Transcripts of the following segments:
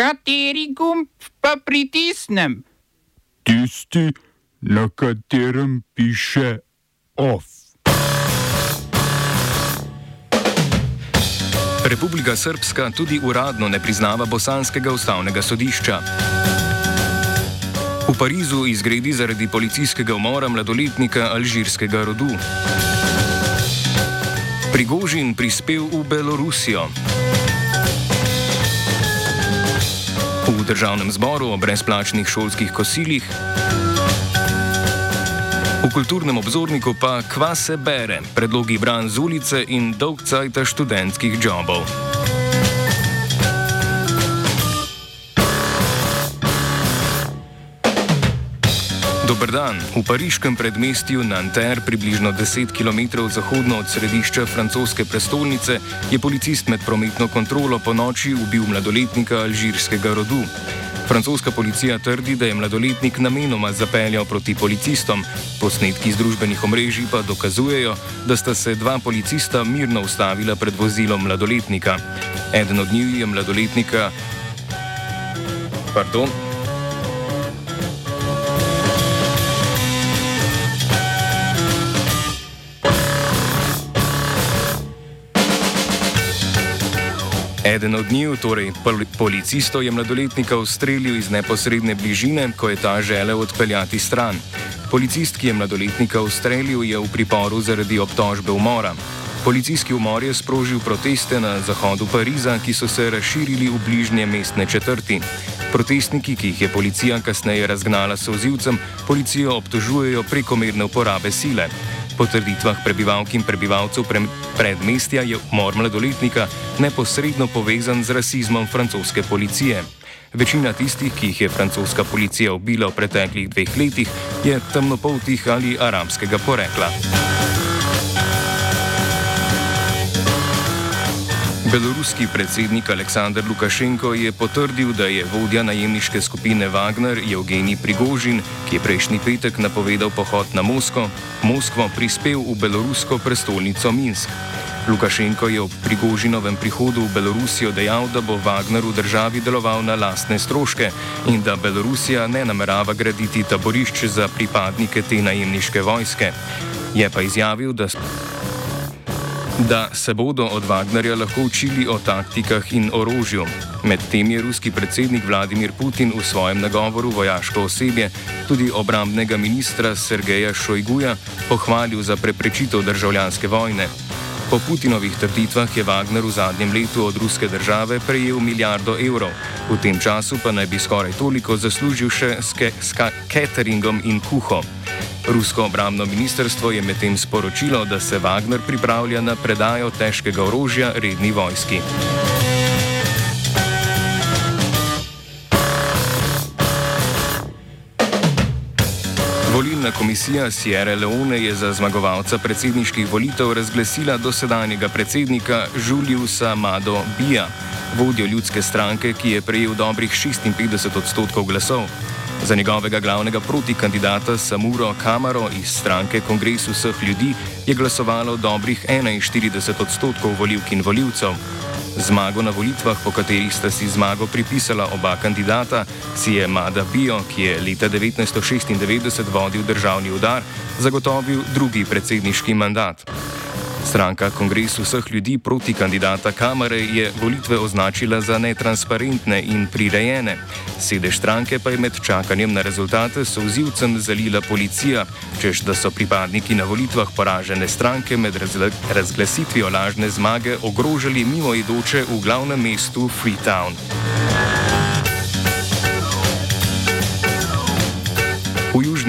Kateri gumb pa pritisnem? Tisti, na katerem piše OF. Republika Srpska tudi uradno ne priznava bosanskega ustavnega sodišča. V Parizu izgredi zaradi policijskega umora mladoletnika alžirskega rodu. Prigožin prispel v Belorusijo. Državnem zboru o brezplačnih šolskih kosilih. V kulturnem obzorniku pa kva se bere, predlogi bran z ulice in dolg cajta študentskih jobov. Dober dan. V pariškem predmestju Nanterre, približno 10 km zahodno od središča francoske prestolnice, je policist med prometno kontrolo po noči ubil mladoletnika alžirskega rodu. Francoska policija trdi, da je mladoletnik namenoma zapeljal proti policistom, posnetki z družbenih omrežij pa dokazujejo, da sta se dva policista mirno ustavila pred vozilom mladoletnika. Eden od njih je mladoletnika. Pardon. Eden od njih, torej policistov, je mladoletnika ustrelil iz neposredne bližine, ko je ta želel odpeljati stran. Policist, ki je mladoletnika ustrelil, je v priporu zaradi obtožbe umora. Policijski umor je sprožil proteste na zahodu Pariza, ki so se razširili v bližnje mestne četrti. Protestniki, ki jih je policija kasneje razgnala s ozivcem, policijo obtožujejo prekomerne uporabe sile. Po trditvah prebivalk in prebivalcev predmestja je umor mladoletnika neposredno povezan z rasizmom francoske policije. Večina tistih, ki jih je francoska policija ubila v preteklih dveh letih, je temnopoltih ali arabskega porekla. Beloruski predsednik Aleksandr Lukašenko je potrdil, da je vodja najemniške skupine Wagner Evgenij Prigožin, ki je prejšnji petek napovedal pohod na Moskvo, Moskvo prispel v belorusko prestolnico Minsk. Lukašenko je ob Prigožinovem prihodu v Belorusijo dejal, da bo Wagner v državi deloval na lastne stroške in da Belorusija ne namerava graditi taborišč za pripadnike te najemniške vojske. Je pa izjavil, da da se bodo od Wagnerja lahko učili o taktikah in orožju. Medtem je ruski predsednik Vladimir Putin v svojem nagovoru vojaško osebje, tudi obrambnega ministra Sergeja Šojguja, pohvalil za preprečitev državljanske vojne. Po Putinovih trditvah je Wagner v zadnjem letu od ruske države prejel milijardo evrov, v tem času pa naj bi skoraj toliko zaslužil še s, cateringom in kuho. Rusko obramno ministrstvo je medtem sporočilo, da se Wagner pripravlja na predajo težkega orožja redni vojski. Volilna komisija Sierra Leone je za zmagovalca predsedniških volitev razglasila dosedanjega predsednika Juliusa Mado Bija, vodjo ljudske stranke, ki je prejel dobrih 56 odstotkov glasov. Za njegovega glavnega protikandidata Samuro Kamaro iz stranke Kongres vseh ljudi je glasovalo dobrih 41 odstotkov voljivk in voljivcev. Zmago na volitvah, po katerih sta si zmago pripisala oba kandidata, si je Mada Bio, ki je leta 1996 vodil državni udar, zagotovil drugi predsedniški mandat. Stranka Kongres vseh ljudi proti kandidata Kamere je volitve označila za netransparentne in prirejene. Sedež stranke pa je med čakanjem na rezultate souzivcem zalila policija, čež da so pripadniki na volitvah poražene stranke med razglasitvijo lažne zmage ogrožali mimoidoče v glavnem mestu Freetown.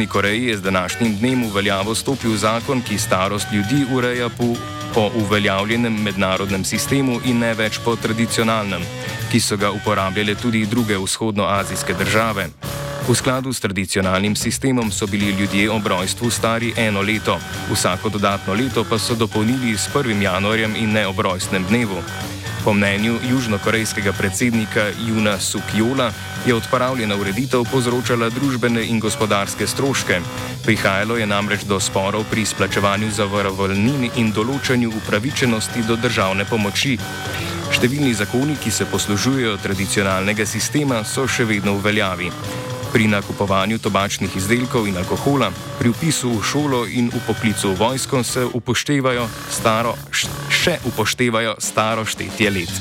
Južni Koreji je z današnjim dnem v veljavo stopil zakon, ki starost ljudi ureja po, po uveljavljenem mednarodnem sistemu in ne več po tradicionalnem, ki so ga uporabljale tudi druge vzhodnoazijske države. V skladu s tradicionalnim sistemom so bili ljudje ob rojstvu stari eno leto, vsako dodatno leto pa so dopolnili s 1. januarjem in ne ob rojstnem dnevu. Po mnenju južnokorejskega predsednika Juna Sukjola je odpravljena ureditev povzročala družbene in gospodarske stroške. Prihajalo je namreč do sporov pri izplačevanju zavarovalnin in določanju upravičenosti do državne pomoči. Številni zakoni, ki se poslužujejo tradicionalnega sistema, so še vedno v veljavi. Pri nakupovanju tobačnih izdelkov in alkohola, pri upisu v šolo in v poklicu v vojsko se upoštevajo staro, še upoštevajo staro štetje let.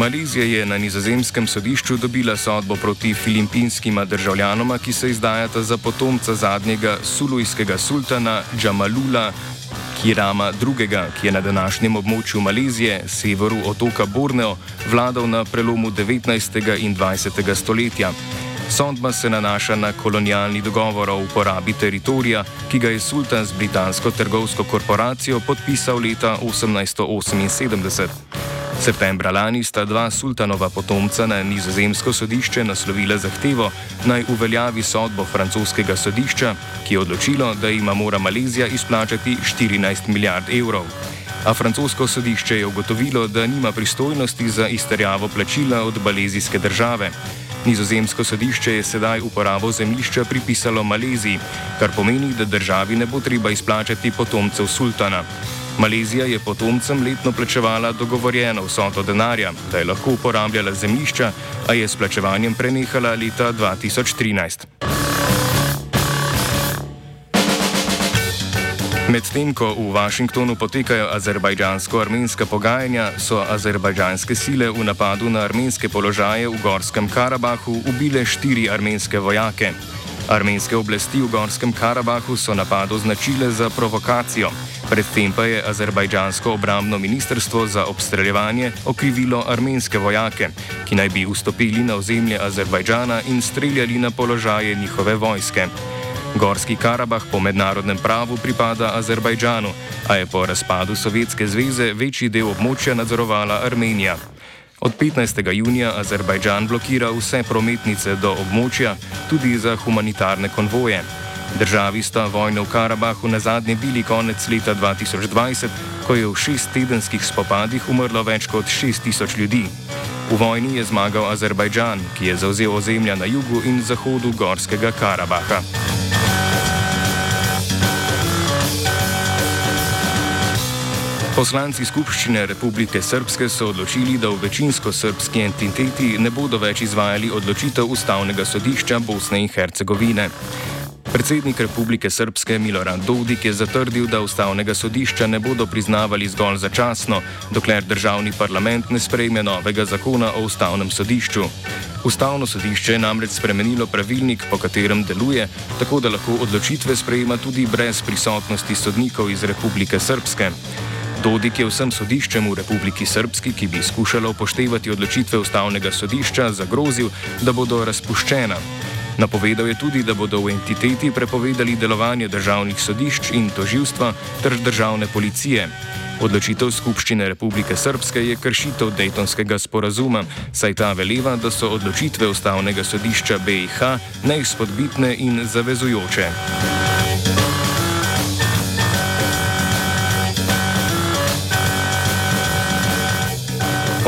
Malezija je na nizozemskem sodišču dobila sodbo proti filipinskima državljanoma, ki se izdajata za potomca zadnjega sulujskega sultana Džamalula Kirama II., ki je na današnjem območju Malezije, severu otoka Borneo, vladal na prelomu 19. in 20. stoletja. Sodba se nanaša na kolonialni dogovor o uporabi teritorija, ki ga je sultan z britansko trgovsko korporacijo podpisal leta 1878. Septembra lani sta dva sultanova potomca na nizozemsko sodišče naslovila zahtevo naj uveljavi sodbo francoskega sodišča, ki je odločilo, da ima mora Malezija izplačati 14 milijard evrov. A francosko sodišče je ugotovilo, da nima pristojnosti za izterjavo plačila od malezijske države. Nizozemsko sodišče je sedaj uporabo zemljišča pripisalo Maleziji, kar pomeni, da državi ne bo treba izplačati potomcev sultana. Malezija je potomcem letno plačevala dogovorjeno vsoto denarja, da je lahko uporabljala zemljišča, a je s plačevanjem prenehala leta 2013. Medtem ko v Washingtonu potekajo azerbajdžansko-armenska pogajanja, so azerbajdžanske sile v napadu na armenske položaje v Gorskem Karabahu ubile štiri armenske vojake. Armenske oblasti v Gorskem Karabahu so napad označile za provokacijo. Predtem pa je azerbajdžansko obramno ministrstvo za obstreljevanje okrivilo armenske vojake, ki naj bi vstopili na ozemlje Azerbajdžana in streljali na položaje njihove vojske. Gorski Karabah po mednarodnem pravu pripada Azerbajdžanu, a je po razpadu Sovjetske zveze večji del območja nadzorovala Armenija. Od 15. junija Azerbajdžan blokira vse prometnice do območja, tudi za humanitarne konvoje. Državi sta vojno v Karabahu na zadnje bili konec leta 2020, ko je v šesttedenskih spopadih umrlo več kot 6000 ljudi. V vojni je zmagal Azerbajdžan, ki je zauzel ozemlja na jugu in zahodu Gorskega Karabaha. Poslanci Skupščine Republike Srpske so odločili, da v večinsko srpski entiteti ne bodo več izvajali odločitev Ustavnega sodišča Bosne in Hercegovine. Predsednik Republike Srpske Milorad Dodik je zatrdil, da ustavnega sodišča ne bodo priznavali zgolj začasno, dokler državni parlament ne sprejme novega zakona o ustavnem sodišču. Ustavno sodišče je namreč spremenilo pravilnik, po katerem deluje, tako da lahko odločitve sprejema tudi brez prisotnosti sodnikov iz Republike Srpske. Dodik je vsem sodiščem v Republiki Srpski, ki bi skušalo upoštevati odločitve ustavnega sodišča, zagrozil, da bodo razpuščena. Napovedal je tudi, da bodo v entiteti prepovedali delovanje državnih sodišč in toživstva ter državne policije. Odločitev Skupščine Republike Srpske je kršitev Dejtonskega sporazuma, saj ta veleva, da so odločitve ustavnega sodišča BIH neizpodbitne in zavezujoče.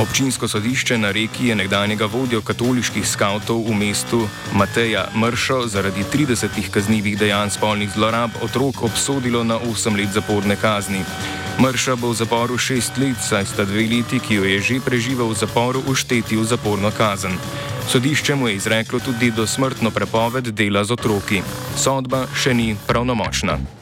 Občinsko sodišče na reki je nekdanjega vodjo katoliških skavtov v mestu Mateja Mršo zaradi 30 kaznjivih dejanj spolnih zlorab otrok obsodilo na 8 let zaporne kazni. Mrša bo v zaporu 6 let, saj sta dve leti, ki jo je že preživel v zaporu, ušteti v zaporno kazen. Sodišče mu je izreklo tudi dosmrtno prepoved dela z otroki. Sodba še ni pravnomočna.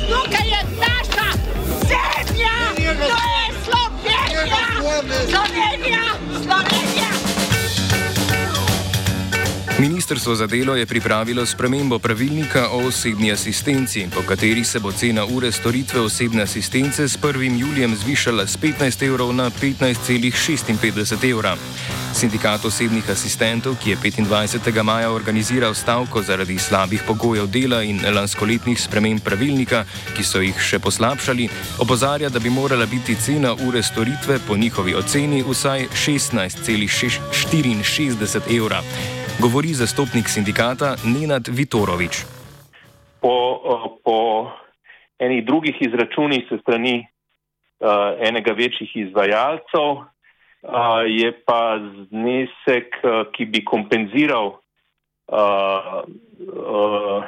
Ministrstvo za delo je pripravilo spremembo pravilnika o osebni asistenci, po kateri se bo cena ure storitve osebne asistence s 1. julijem zvišala z 15 evrov na 15,56 evra. Sindikat osebnih asistentov, ki je 25. maja organiziral stavko zaradi slabih pogojev dela in lanskoletnih sprememb pravilnika, ki so jih še poslabšali, opozarja, da bi morala biti cena ure storitve po njihovi oceni vsaj 16,64 evra. Govori zastopnik sindikata Nenad Vitorovič. Po, po enih drugih izračunih se strani uh, enega večjih izvajalcev uh, je pa znesek, uh, ki bi kompenziral uh, uh,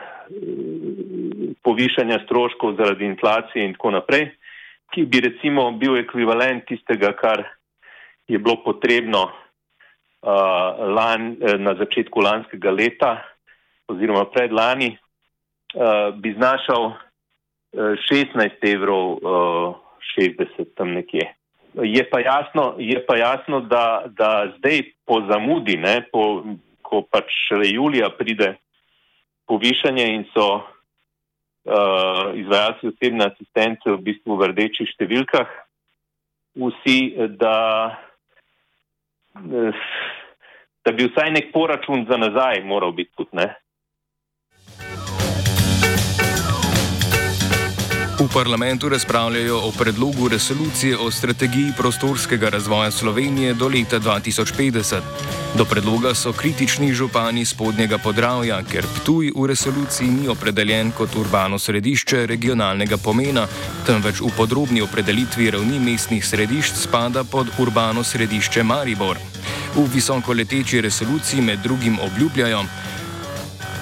povišanja stroškov zaradi inflacije in tako naprej, ki bi recimo bil ekvivalent tistega, kar je bilo potrebno lan, na začetku lanskega leta oziroma predlani, uh, bi znašal 16 evrov, 60 tam nekje. Je pa jasno, je pa jasno da, da zdaj po zamudi, ne, po, ko pač šele julija pride povišanje in so uh, izvajalci osebne asistence v bistvu v rdečih številkah, vsi, da, da bi vsaj nek poračun za nazaj moral biti tudi, ne. V parlamentu razpravljajo o predlogu resolucije o strategiji prostorskega razvoja Slovenije do leta 2050. Do predloga so kritični župani spodnjega podravja, ker Ptuj v resoluciji ni opredeljen kot urbano središče regionalnega pomena, temveč v podrobni opredelitvi ravni mestnih središč spada pod urbano središče Maribor. V visokoleteči resoluciji med drugim obljubljajo,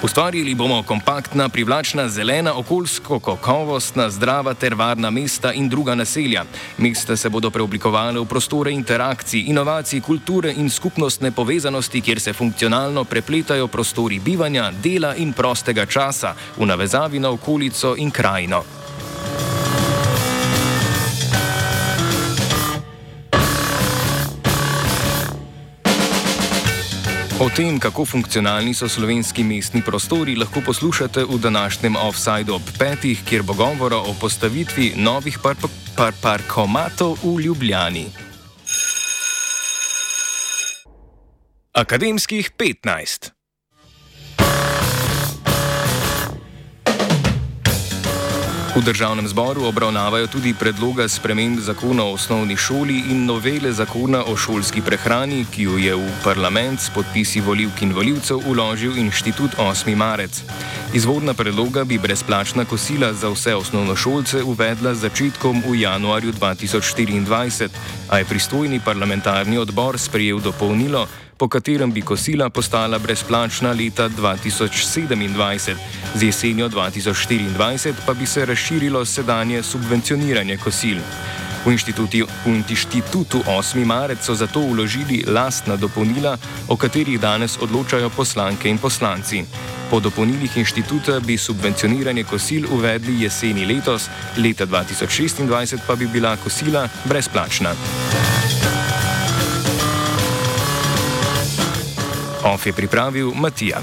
Ustvarili bomo kompaktna, privlačna, zelena, okoljsko kakovostna, zdrava ter varna mesta in druga naselja. Mesta se bodo preoblikovale v prostore interakcij, inovacij, kulture in skupnostne povezanosti, kjer se funkcionalno prepletajo prostori bivanja, dela in prostega časa v navezavi na okolico in krajino. O tem, kako funkcionalni so slovenski mestni prostori, lahko poslušate v današnjem offsajdu ob petih, kjer bo govora o postavitvi novih par par parkomatov v Ljubljani. Akademskih 15. V državnem zboru obravnavajo tudi predloga sprememb zakona o osnovni šoli in novele zakona o šolski prehrani, ki jo je v parlament s podpisi voljivk in voljivcev uložil inštitut 8. marec. Izvodna predloga bi brezplačna kosila za vse osnovnošolce uvedla začetkom v januarju 2024, a je pristojni parlamentarni odbor sprejel dopolnilo, po katerem bi kosila postala brezplačna leta 2027, z jesenjo 2024 pa bi se razširilo sedanje subvencioniranje kosil. V, v inštitutu 8. marec so zato uložili lastna dopolnila, o katerih danes odločajo poslanke in poslanci. Po dopolnilih inštituta bi subvencioniranje kosil uvedli jeseni letos, leta 2026 pa bi bila kosila brezplačna. OF je pripravil Matija.